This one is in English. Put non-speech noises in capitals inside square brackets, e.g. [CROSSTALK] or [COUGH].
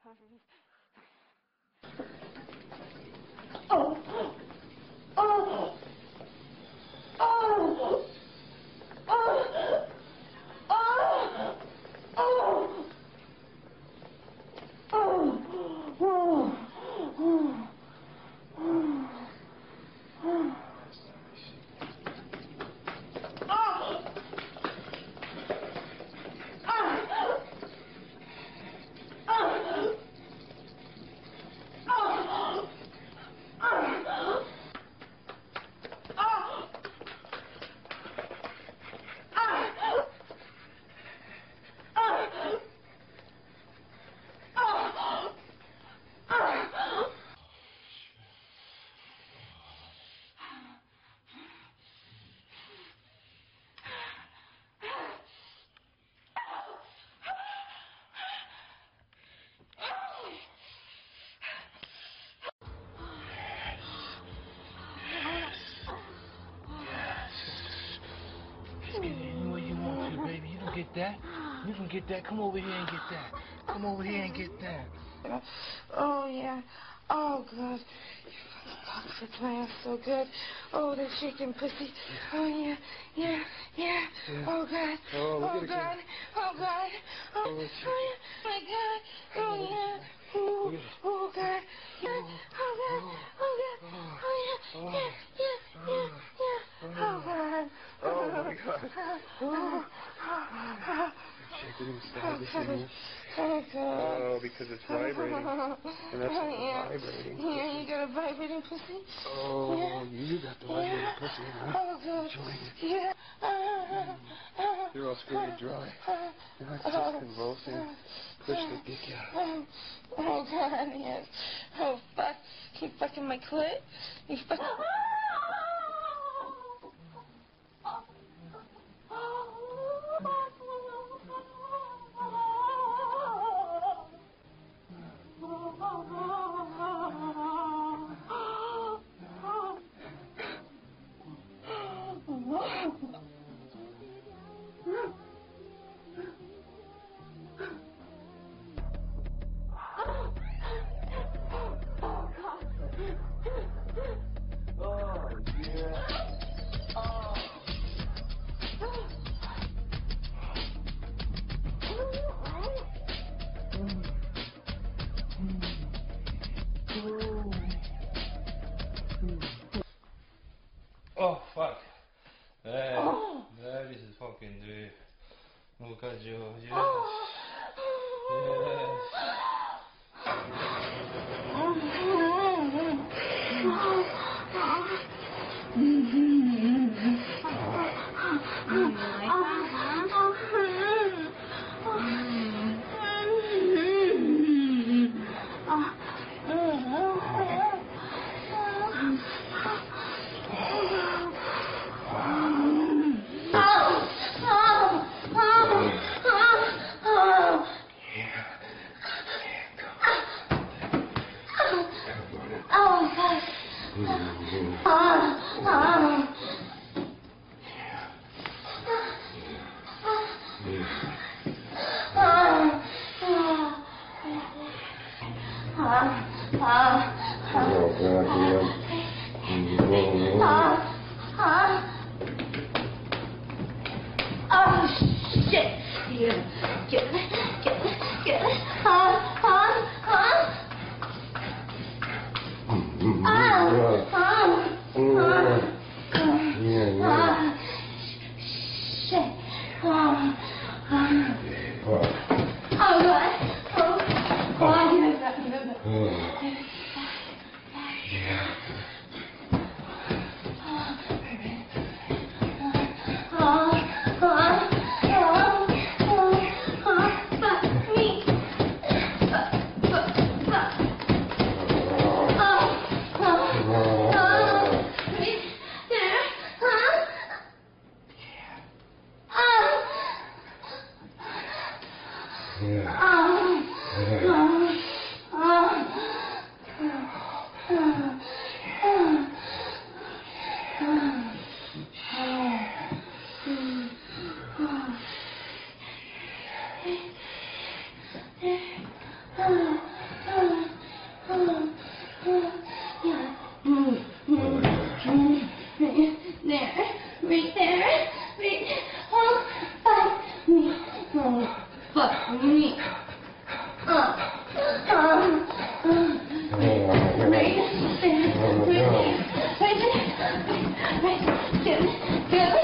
Harvey get that. You can get that. Come over here and get that. Come over here and get that. Oh, yeah. Oh, God. You fucking so good. Oh, the chicken pussy. Oh, yeah. Yeah. Yeah. Oh, God. Oh, oh, God. Oh, God. Oh, Oh, oh, yeah. My God. Oh, oh yeah. Oh, Look at it. oh, God. Oh, God. Oh, God. Oh. oh, oh yeah. Yeah. Yeah. Yeah. Oh, God. Oh, my God. Oh, Shake it inside the God. Oh, Oh, because it's vibrating. And that's Oh, yeah. vibrating. Yeah, you got a vibrating pussy? Oh, Yeah. you got the vibrating Yeah. pussy, huh? Oh, God. Enjoying it. Yeah. You're all squirted dry. Now it's just oh. convulsing. Push the dick out. Oh, oh, God, yes. Oh, fuck. You fucking my clit? You fucking... [GASPS] Ah! Hey, oh. [GASPS] hey, this is fucking dude. Look at you. [GASPS] Yes. [LAUGHS] Yes. [LAUGHS] [LAUGHS] Oh, shit. Yeah. Get it, get it, get it. Huh, 啊啊啊啊 Right there. Right there. Right there. Right there. Right there.